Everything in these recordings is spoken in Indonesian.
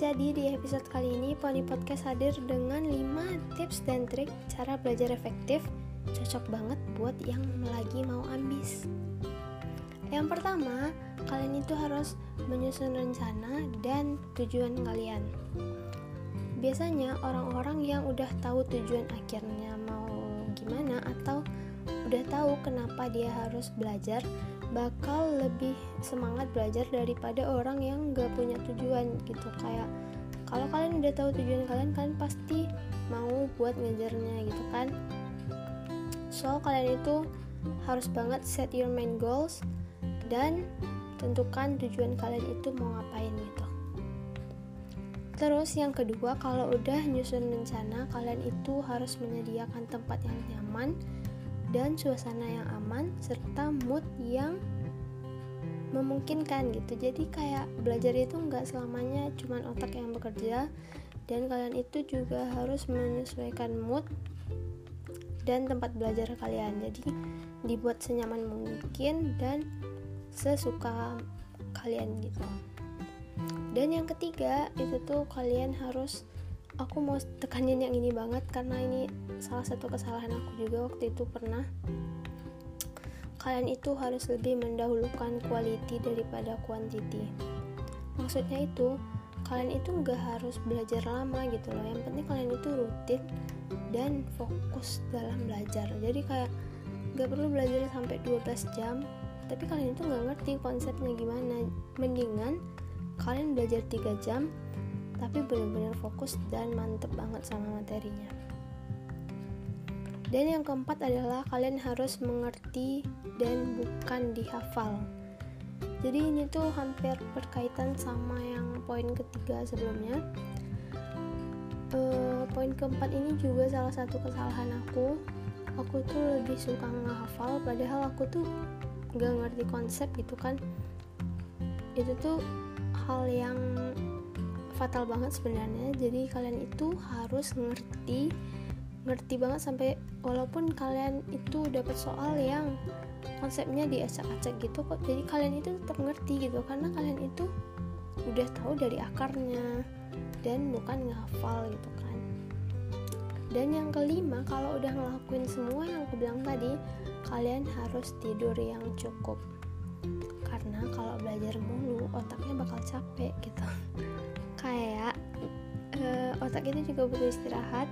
Jadi di episode kali ini. Pony Podcast hadir dengan 5 tips dan trik cara belajar efektif Cocok banget buat yang lagi mau ambis. Yang pertama, kalian itu harus menyusun rencana dan tujuan kalian. Biasanya orang-orang yang udah tahu tujuan akhirnya mau gimana atau udah tahu kenapa dia harus belajar bakal lebih semangat belajar daripada orang yang gak punya tujuan gitu. Kayak kalau kalian udah tahu tujuan kalian kalian pasti mau buat ngejarnya gitu kan. So kalian itu harus banget set your main goals dan tentukan tujuan kalian itu mau ngapain gitu. Terus yang kedua, kalau udah nyusun rencana, kalian itu harus menyediakan tempat yang nyaman dan suasana yang aman serta mood yang memungkinkan gitu. Jadi kayak belajar itu nggak selamanya cuma otak yang bekerja dan kalian itu juga harus menyesuaikan mood dan tempat belajar kalian. Jadi dibuat senyaman mungkin dan sesuka kalian gitu. Dan yang ketiga itu tuh kalian harus aku mau tekanin yang ini banget karena ini salah satu kesalahan aku juga waktu itu pernah. Kalian itu harus lebih mendahulukan quality daripada quantity. Maksudnya itu kalian itu nggak harus belajar lama gitu loh. Yang penting kalian itu rutin dan fokus dalam belajar. Jadi kayak nggak perlu belajar sampai 12 jam tapi kalian itu nggak ngerti konsepnya gimana. Mendingan kalian belajar 3 jam tapi benar-benar fokus dan mantep banget sama materinya. Dan yang keempat adalah kalian harus mengerti dan bukan dihafal. Jadi ini tuh hampir berkaitan sama yang poin ketiga sebelumnya. Uh, poin keempat ini juga salah satu kesalahan aku. Aku tuh lebih suka ngehafal padahal aku tuh gak ngerti konsep gitu kan. Itu tuh hal yang fatal banget sebenarnya. Jadi kalian itu harus ngerti ngerti banget sampai walaupun kalian itu dapat soal yang konsepnya diacak-acak gitu kok jadi kalian itu tetap ngerti gitu. Karena kalian itu udah tahu dari akarnya dan bukan ngehafal gitu kan. Dan yang kelima kalau udah ngelakuin semua yang aku bilang tadi kalian harus tidur yang cukup. Karena kalau belajar mulu otaknya bakal capek gitu otak itu juga butuh istirahat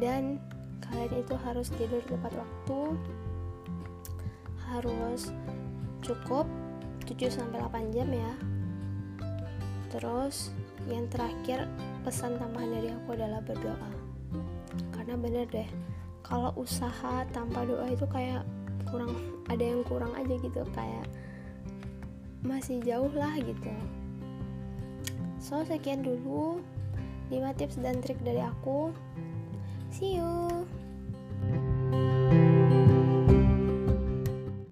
dan kalian itu harus tidur tepat waktu harus cukup 7 sampai 8 jam ya. Terus yang terakhir pesan tambahan dari aku adalah berdoa. Karena bener deh kalau usaha tanpa doa itu kayak kurang ada yang kurang aja gitu kayak masih jauh lah gitu. So, sekian dulu 5 tips dan trik dari aku. See you.